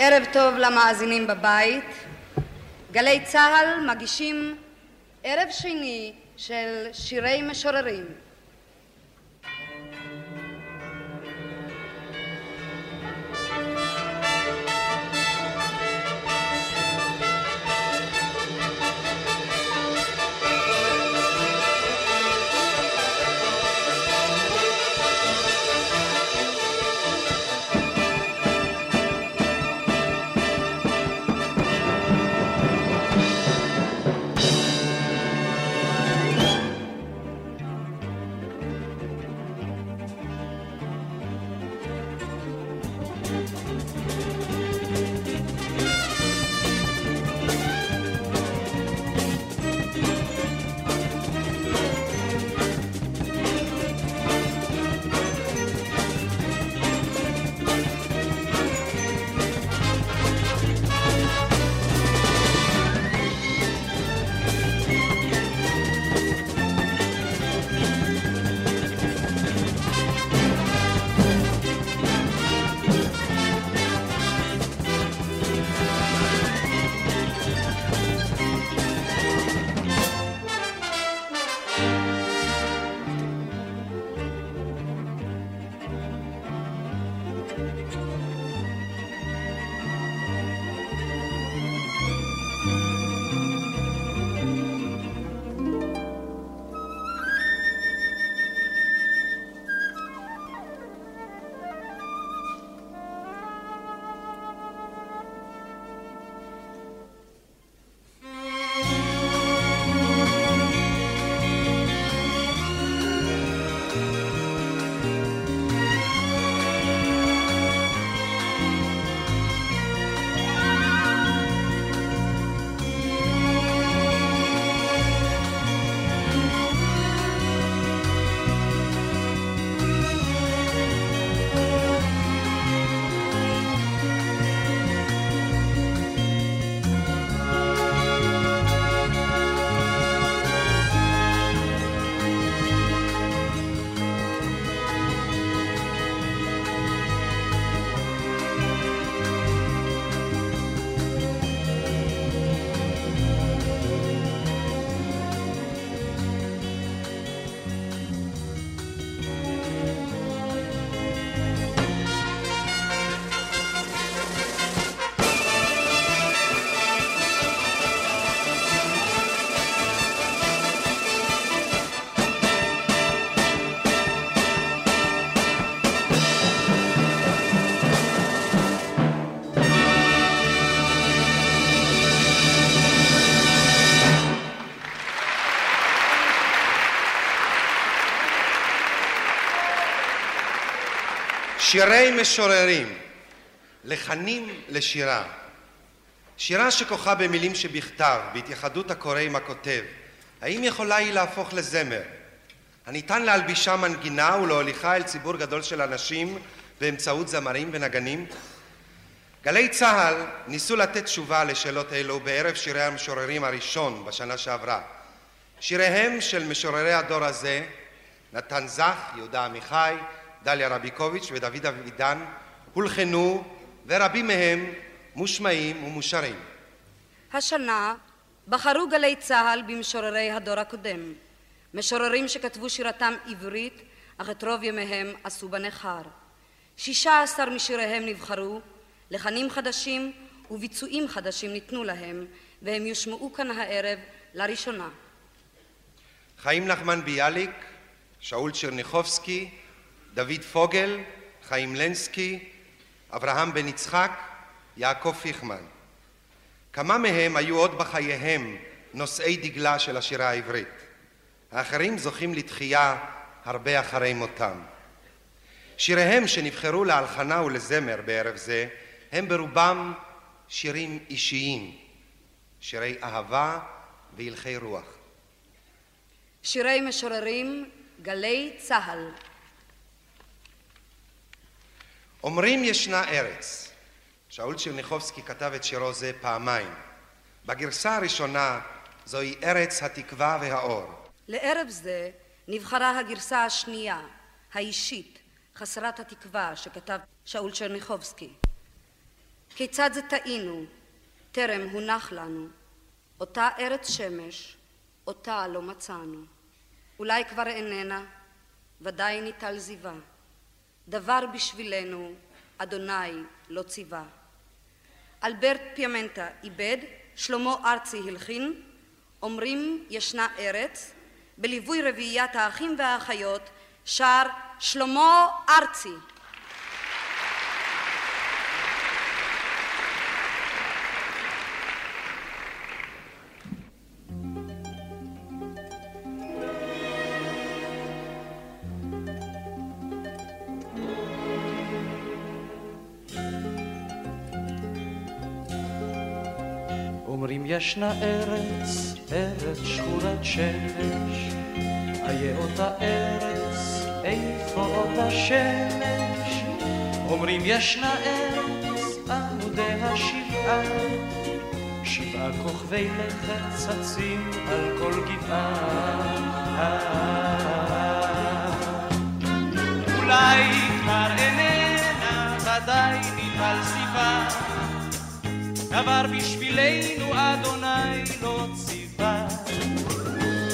ערב טוב למאזינים בבית. גלי צה"ל מגישים ערב שני של שירי משוררים. שירי משוררים, לחנים לשירה. שירה שכוחה במילים שבכתב, בהתייחדות הקורא עם הכותב, האם יכולה היא להפוך לזמר? הניתן להלבישה מנגינה ולהוליכה אל ציבור גדול של אנשים באמצעות זמרים ונגנים? גלי צה"ל ניסו לתת תשובה לשאלות אלו בערב שירי המשוררים הראשון בשנה שעברה. שיריהם של משוררי הדור הזה, נתן זך, יהודה עמיחי, דליה רביקוביץ' ודוד אבידן הולחנו ורבים מהם מושמעים ומושרים. השנה בחרו גלי צה"ל במשוררי הדור הקודם, משוררים שכתבו שירתם עברית אך את רוב ימיהם עשו בנכר. שישה עשר משיריהם נבחרו, לחנים חדשים וביצועים חדשים ניתנו להם והם יושמעו כאן הערב לראשונה. חיים נחמן ביאליק, שאול צ'רניחובסקי דוד פוגל, חיים לנסקי, אברהם בן יצחק, יעקב פיכמן. כמה מהם היו עוד בחייהם נושאי דגלה של השירה העברית. האחרים זוכים לתחייה הרבה אחרי מותם. שיריהם שנבחרו להלחנה ולזמר בערב זה הם ברובם שירים אישיים, שירי אהבה והלכי רוח. שירי משוררים, גלי צה"ל אומרים ישנה ארץ. שאול צ'רניחובסקי כתב את שירו זה פעמיים. בגרסה הראשונה זוהי ארץ התקווה והאור. לערב זה נבחרה הגרסה השנייה, האישית, חסרת התקווה, שכתב שאול צ'רניחובסקי. כיצד זה טעינו, טרם הונח לנו. אותה ארץ שמש, אותה לא מצאנו. אולי כבר איננה, ודאי ניטל זיווה. דבר בשבילנו, אדוני לא ציווה. אלברט פיאמנטה איבד, שלמה ארצי הלחין, אומרים ישנה ארץ, בליווי רביעיית האחים והאחיות, שר שלמה ארצי. ישנה ארץ, ארץ שכונת שמש, איה אותה ארץ, איפה אותה שמש? אומרים ישנה ארץ, עמודי השבעה, שבעה כוכבי לכת צצים על כל גבעה. אולי כבר איננה, ודאי נתעל סיבה דבר בשבילנו אדוני לא ציווה.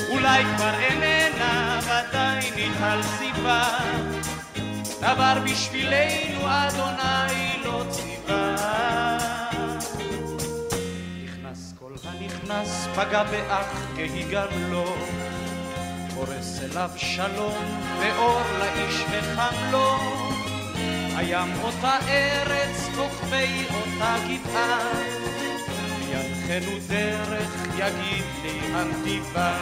אולי כבר איננה, ודאי ניחל סיבה. דבר בשבילנו אדוני לא ציווה. נכנס כל הנכנס, פגע באח כהיגם לו. פורס אליו שלום, ואור לאיש וחם לו. הים אותה ארץ, כוכבי אותה גבעה, ינחנו דרך, יגיד לי הנתיבה.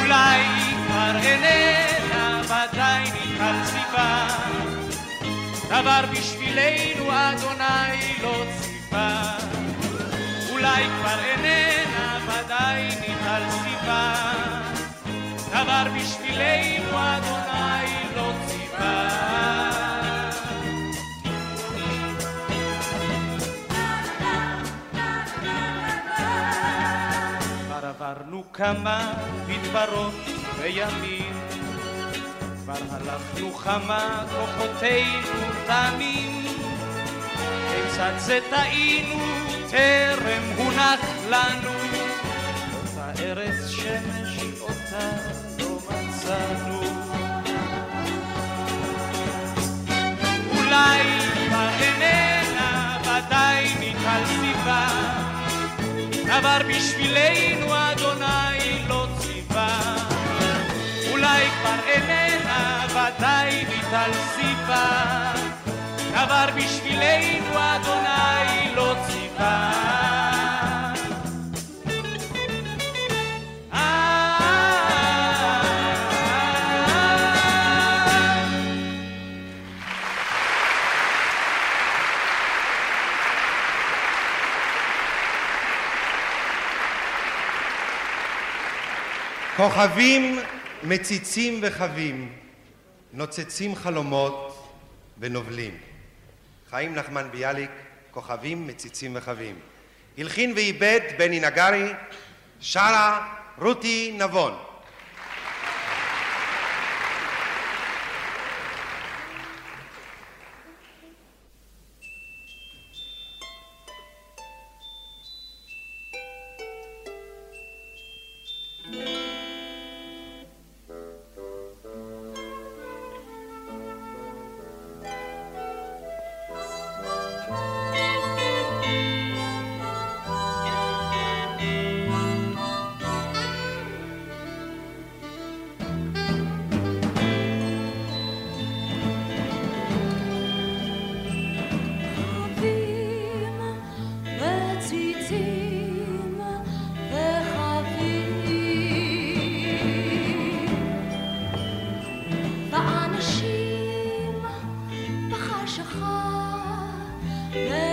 אולי כבר איננה, ודאי ניחל סיבה, דבר בשבילנו אדוני לא ציווה. אולי כבר איננה, ודאי ניחל סיבה. דבר בשבילנו אדוני לא ציווה. כבר עברנו כמה מדברות וימים, כבר הלכנו כמה כוחותינו תמים, כיצד זה טעינו טרם הונח לנו אותה ארץ שמש אותה מצאנו. אולי כבר איננה, ודאי ניטל סיבה, דבר בשבילנו אדוני לא ציווה. אולי כבר איננה, ודאי ניטל סיבה, דבר בשבילנו אדוני לא ציווה. כוכבים מציצים וחווים, נוצצים חלומות ונובלים. חיים נחמן ביאליק, כוכבים מציצים וחווים. הלחין ואיבד בני נגרי, שרה רותי נבון. Yeah.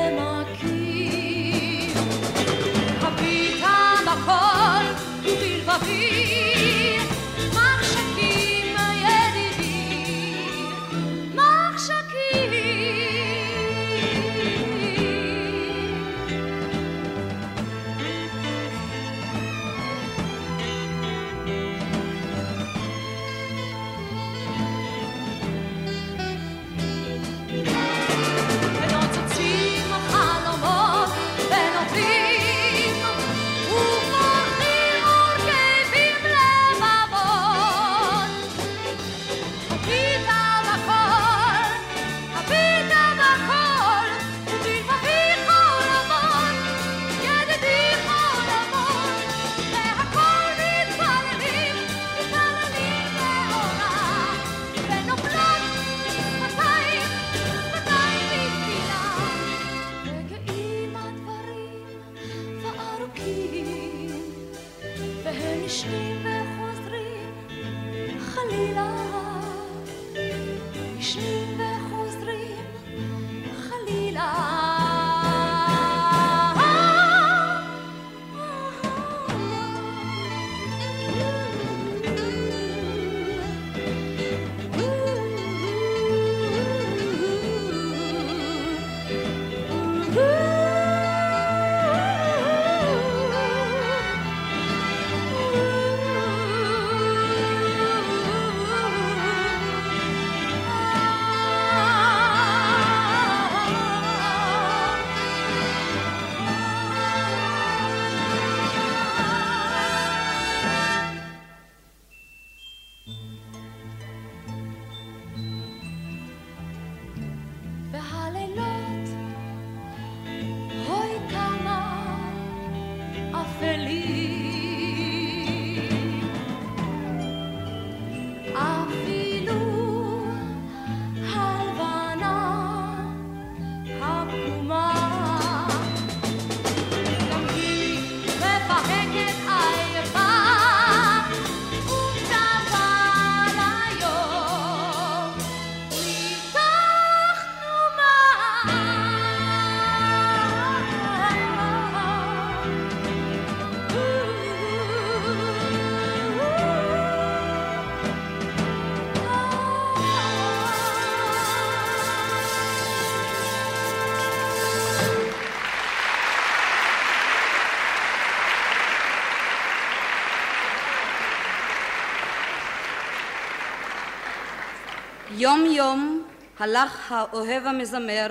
יום יום הלך האוהב המזמר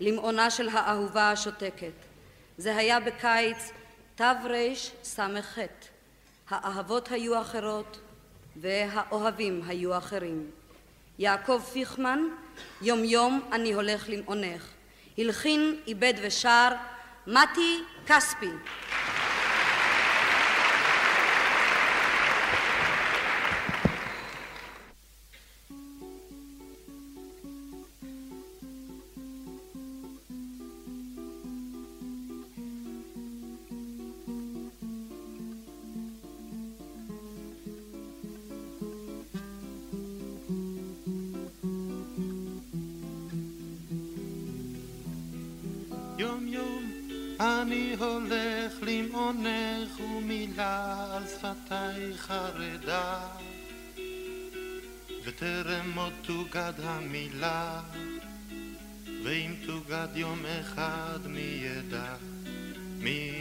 למעונה של האהובה השותקת. זה היה בקיץ תרס"ח. האהבות היו אחרות והאוהבים היו אחרים. יעקב פיכמן, יום יום אני הולך למעונך. הלחין, איבד ושר מתי כספי יד המילה, ואם תוגד יום אחד מי ידע, מי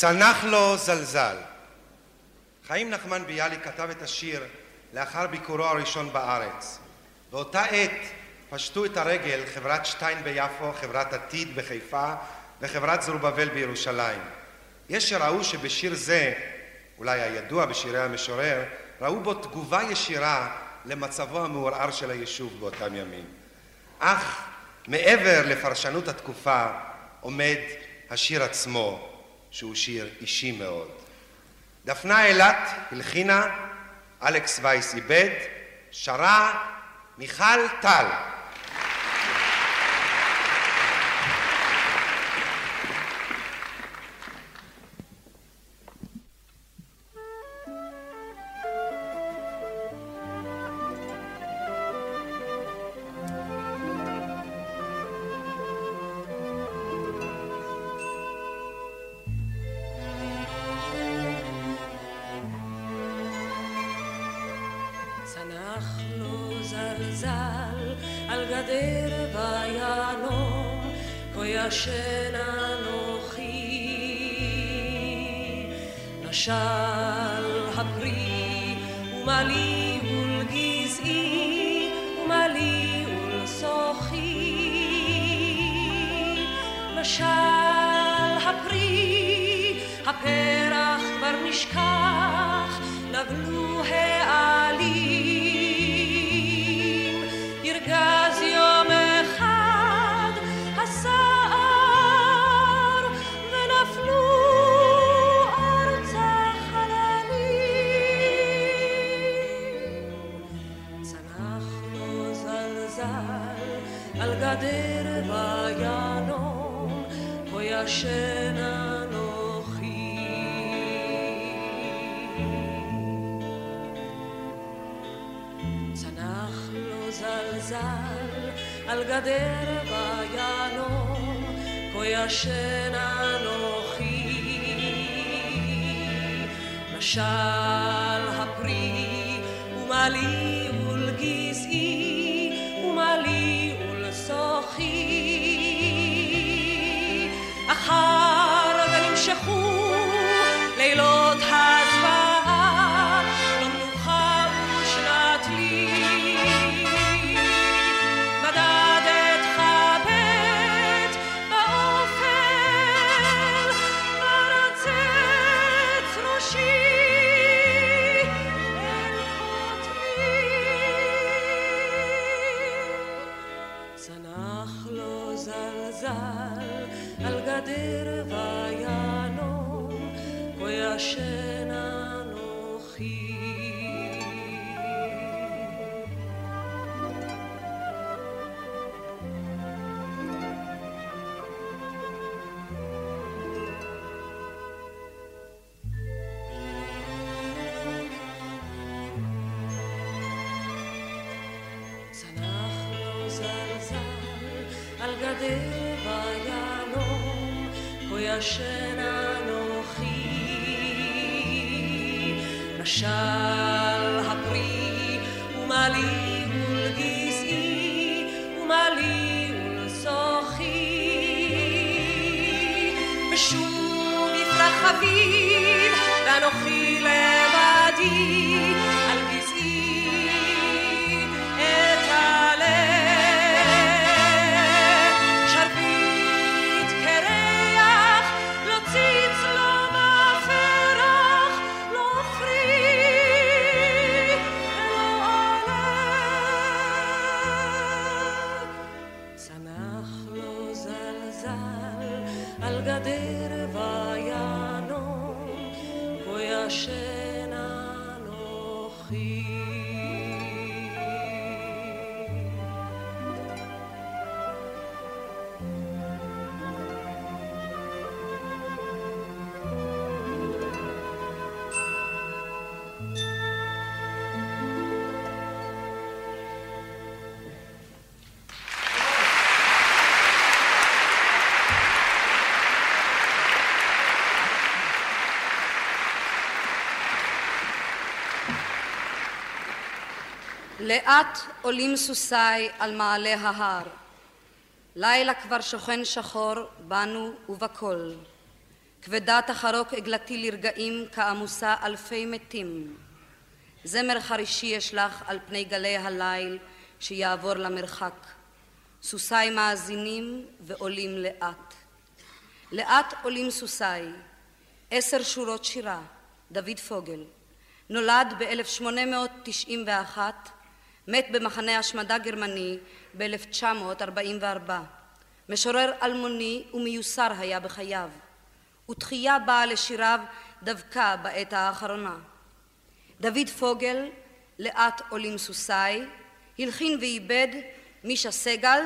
צנח לו זלזל. חיים נחמן ביאליק כתב את השיר לאחר ביקורו הראשון בארץ. באותה עת פשטו את הרגל חברת שטיין ביפו, חברת עתיד בחיפה וחברת זרובבל בירושלים. יש שראו שבשיר זה, אולי הידוע בשירי המשורר, ראו בו תגובה ישירה למצבו המעורער של היישוב באותם ימים. אך מעבר לפרשנות התקופה עומד השיר עצמו, שהוא שיר אישי מאוד. דפנה אילת הלחינה, אלכס וייס איבד, שרה מיכל טל. ישן אנוכי, משל הפרי ומעלים ישן אנוכי, משל הפרי ומה לי ולגזעי ומה לי ולצוחי. ושוב יפרח אביב ואנוכי לבדי לאט עולים סוסיי על מעלה ההר. לילה כבר שוכן שחור בנו ובכל. כבדת החרוק עגלתי לרגעים כעמוסה אלפי מתים. זמר חרישי אשלח על פני גלי הליל שיעבור למרחק. סוסיי מאזינים ועולים לאט. לאט עולים סוסיי. עשר שורות שירה, דוד פוגל. נולד ב-1891, מת במחנה השמדה גרמני ב-1944. משורר אלמוני ומיוסר היה בחייו, ותחייה באה לשיריו דווקא בעת האחרונה. דוד פוגל, לאט עולים סוסיי, הלחין ואיבד מישה סגל,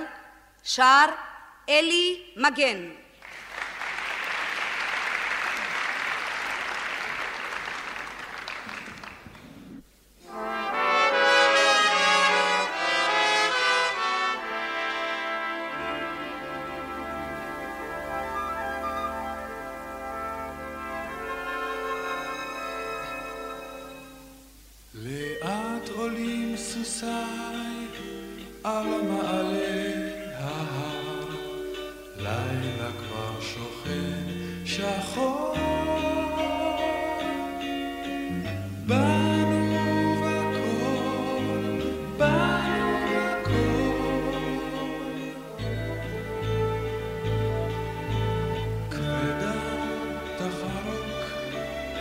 שר אלי מגן.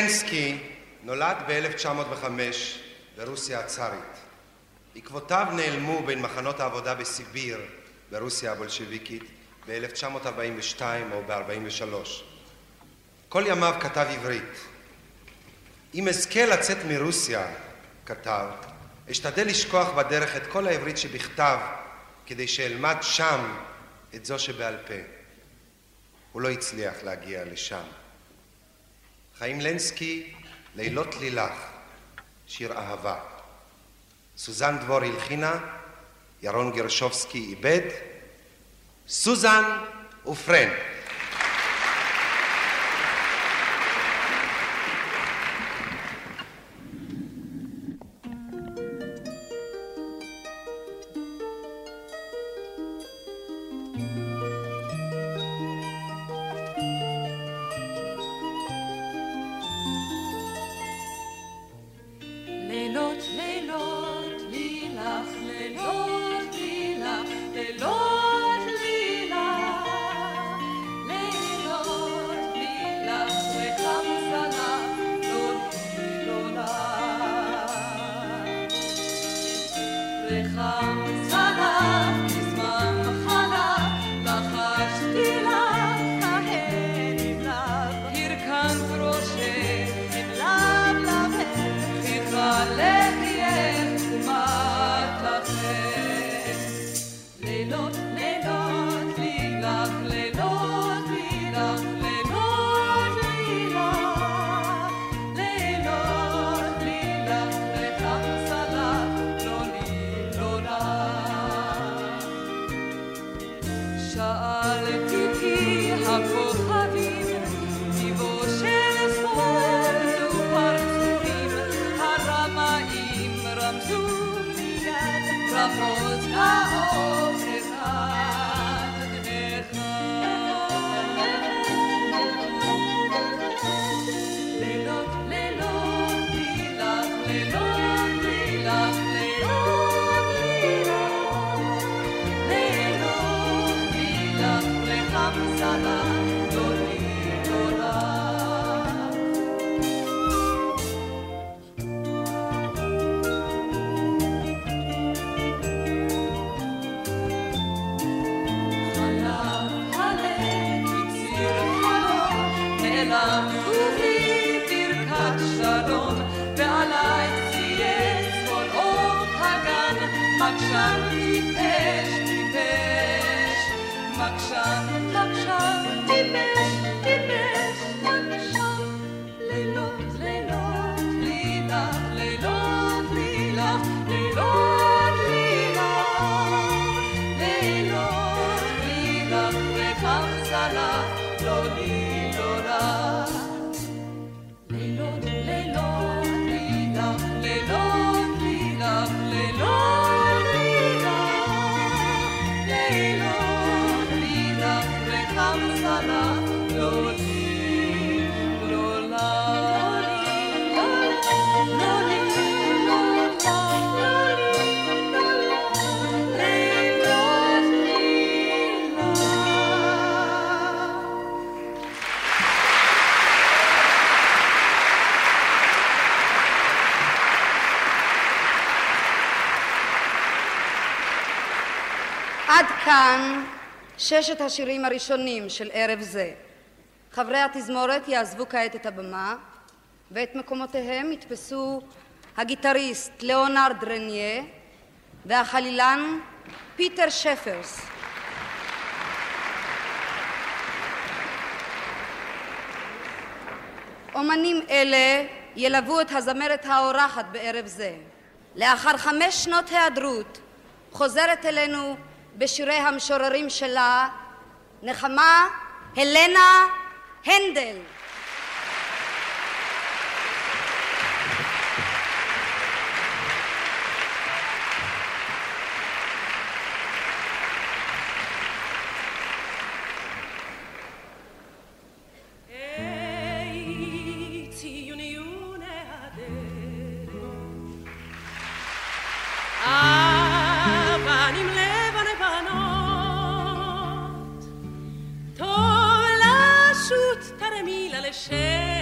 לנסקי נולד ב-1905 ברוסיה הצארית. עקבותיו נעלמו בין מחנות העבודה בסיביר ברוסיה הבולשביקית ב-1942 או ב-43. כל ימיו כתב עברית. אם אזכה לצאת מרוסיה, כתב, אשתדל לשכוח בדרך את כל העברית שבכתב כדי שאלמד שם את זו שבעל פה. הוא לא הצליח להגיע לשם. חיים לנסקי, לילות לילך, שיר אהבה. סוזן דבור הלחינה, ירון גרשובסקי איבד, סוזן ופרן. ששת השירים הראשונים של ערב זה. חברי התזמורת יעזבו כעת את הבמה ואת מקומותיהם יתפסו הגיטריסט ליאונרד רניה והחלילן פיטר שפרס. אומנים אלה ילוו את הזמרת האורחת בערב זה. לאחר חמש שנות היעדרות חוזרת אלינו בשירי המשוררים שלה נחמה הלנה הנדל mexer.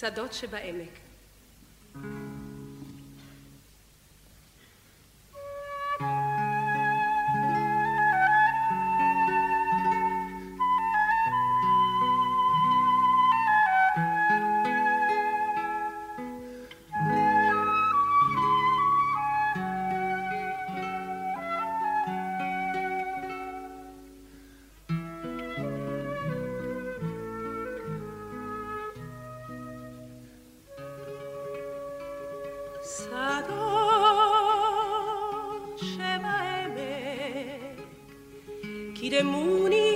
שדות שבעמק. صدا شمع کی دمونی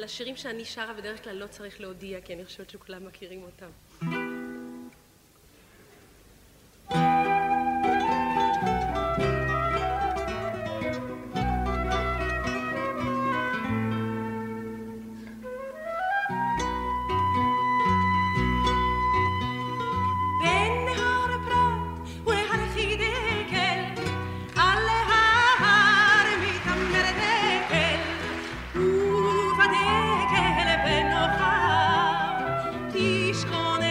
על השירים שאני שרה בדרך כלל לא צריך להודיע, כי אני חושבת שכולם מכירים אותם. gonna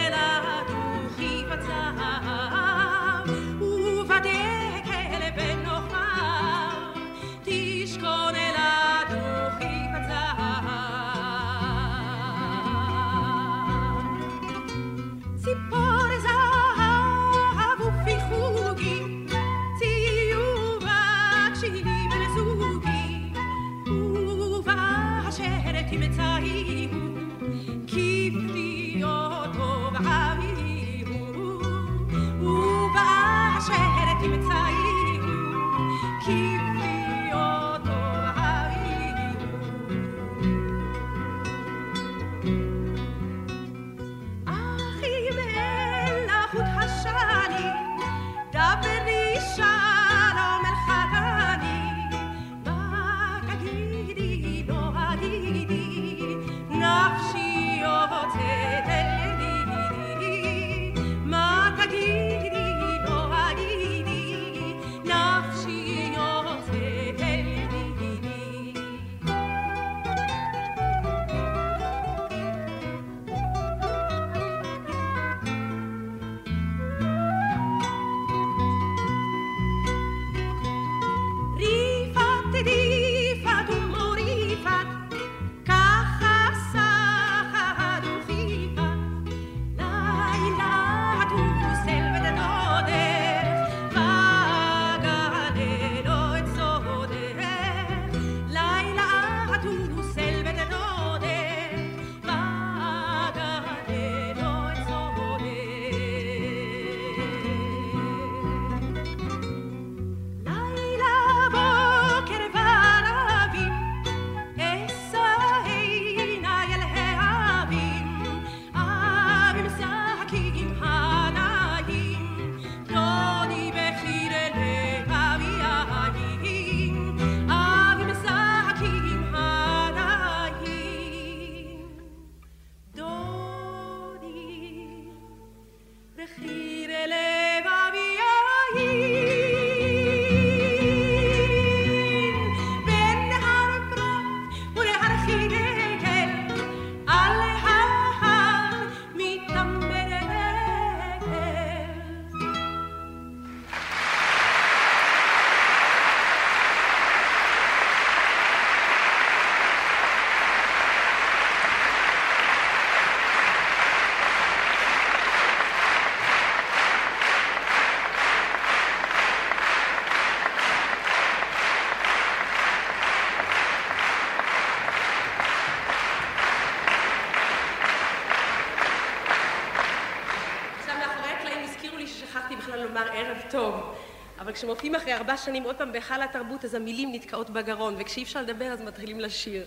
אבל כשמופיעים אחרי ארבע שנים עוד פעם בהיכל התרבות, אז המילים נתקעות בגרון, וכשאי אפשר לדבר אז מתחילים לשיר.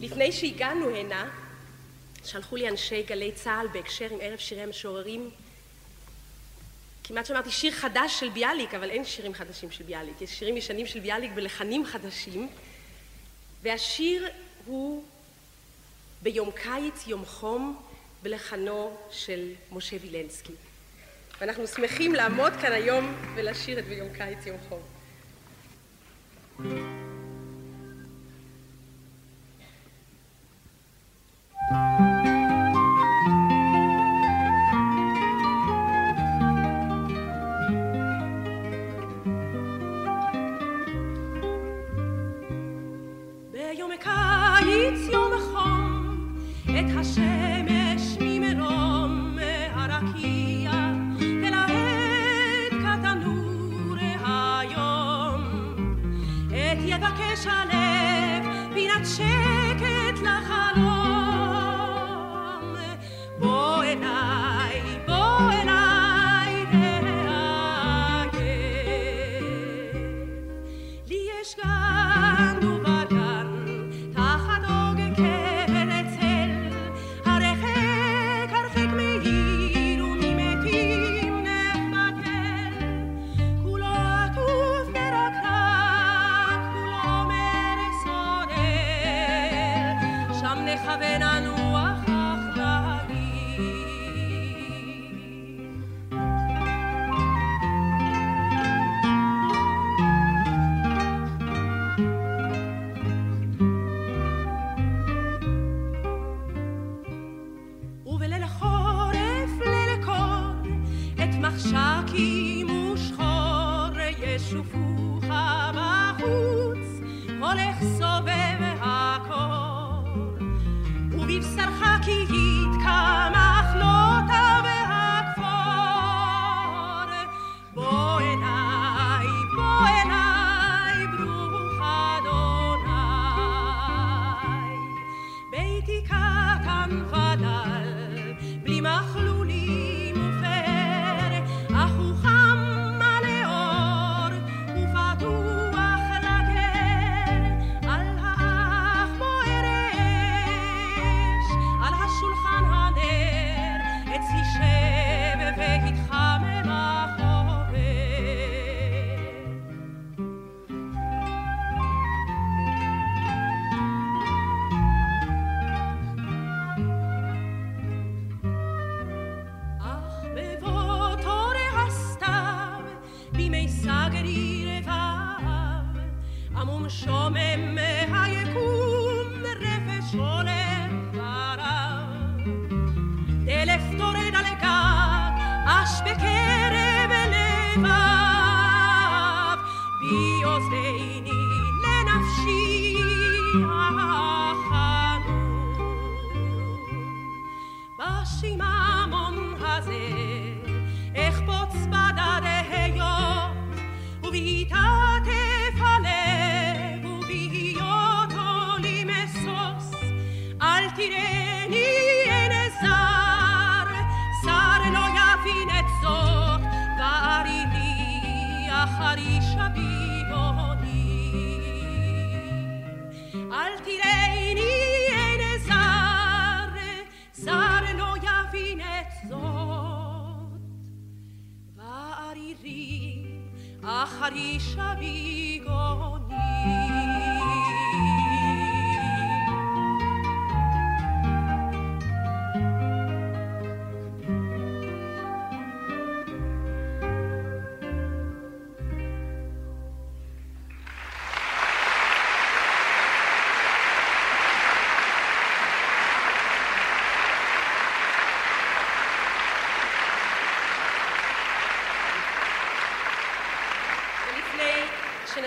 לפני שהגענו הנה, שלחו לי אנשי גלי צה"ל בהקשר עם ערב שירי המשוררים. כמעט שאמרתי שיר חדש של ביאליק, אבל אין שירים חדשים של ביאליק, יש שירים ישנים של ביאליק בלחנים חדשים, והשיר הוא ביום קיץ, יום חום, בלחנו של משה וילנסקי. ואנחנו שמחים לעמוד כאן היום ולשיר את ביום קיץ, יום חום.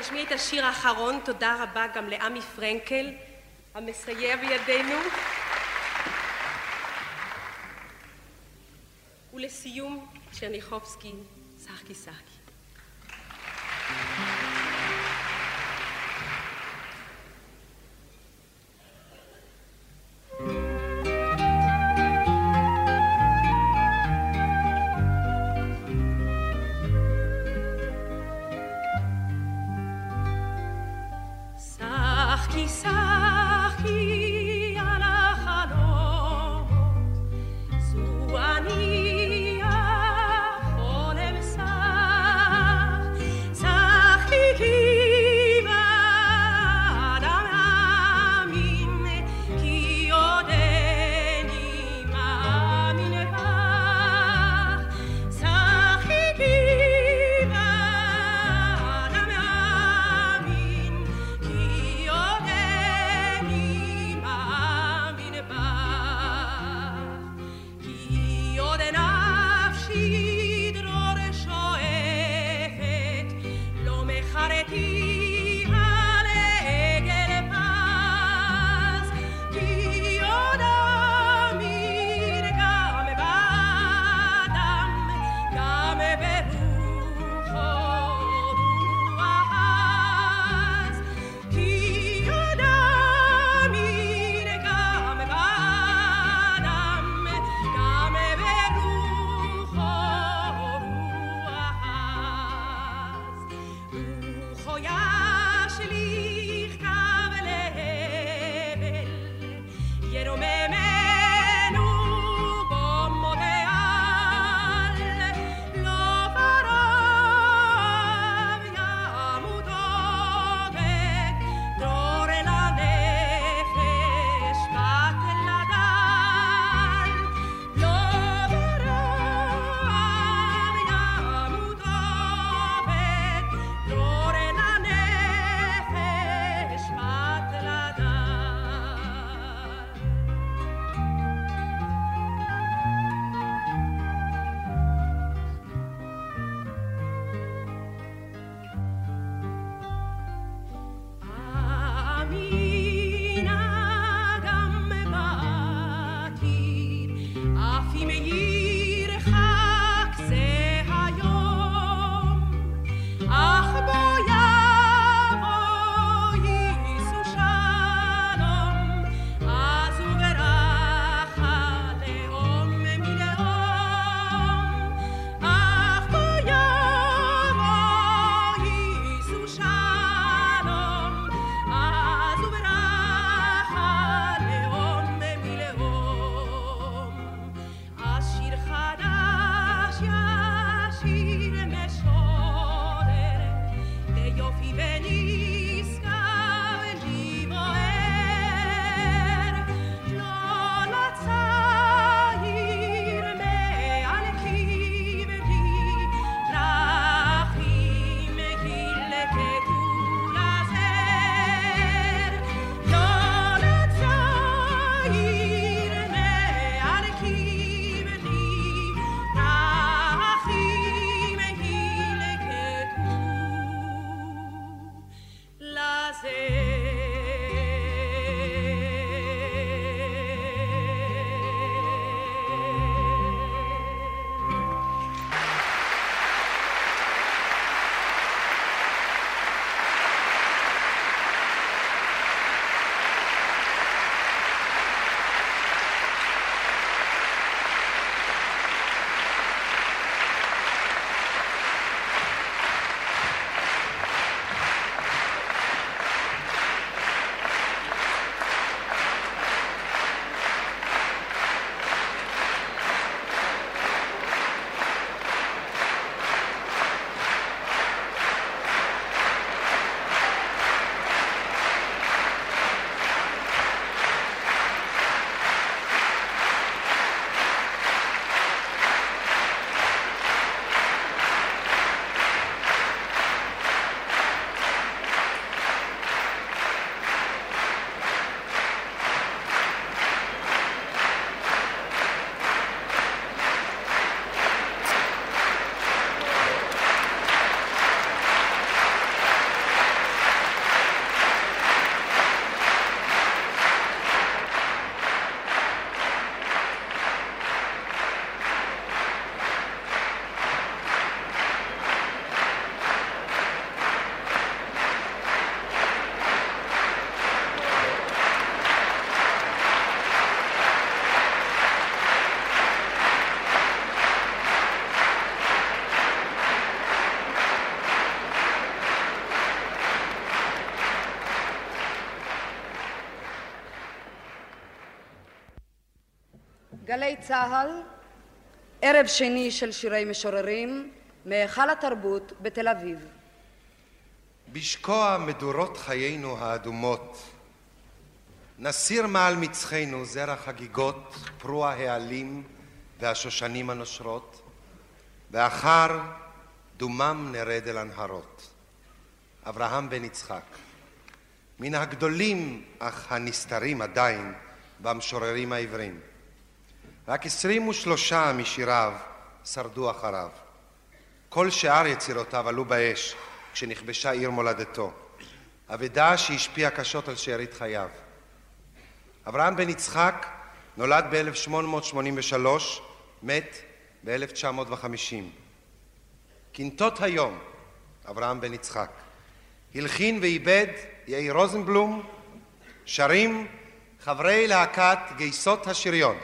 שנשמיע את השיר האחרון, תודה רבה גם לעמי פרנקל, המסייע בידינו. ולסיום, צ'רניחובסקי, שחקי שחקי. גלי צה"ל, ערב שני של שירי משוררים, מהיכל התרבות בתל אביב. בשקוע מדורות חיינו האדומות, נסיר מעל מצחנו זרע חגיגות, פרוע העלים והשושנים הנושרות, ואחר דומם נרד אל הנהרות. אברהם בן יצחק, מן הגדולים אך הנסתרים עדיין במשוררים העברים. רק עשרים ושלושה משיריו שרדו אחריו. כל שאר יצירותיו עלו באש כשנכבשה עיר מולדתו. אבדה שהשפיעה קשות על שארית חייו. אברהם בן יצחק נולד ב-1883, מת ב-1950. קנטות היום, אברהם בן יצחק. הלחין ואיבד יאיר רוזנבלום, שרים חברי להקת גייסות השריון.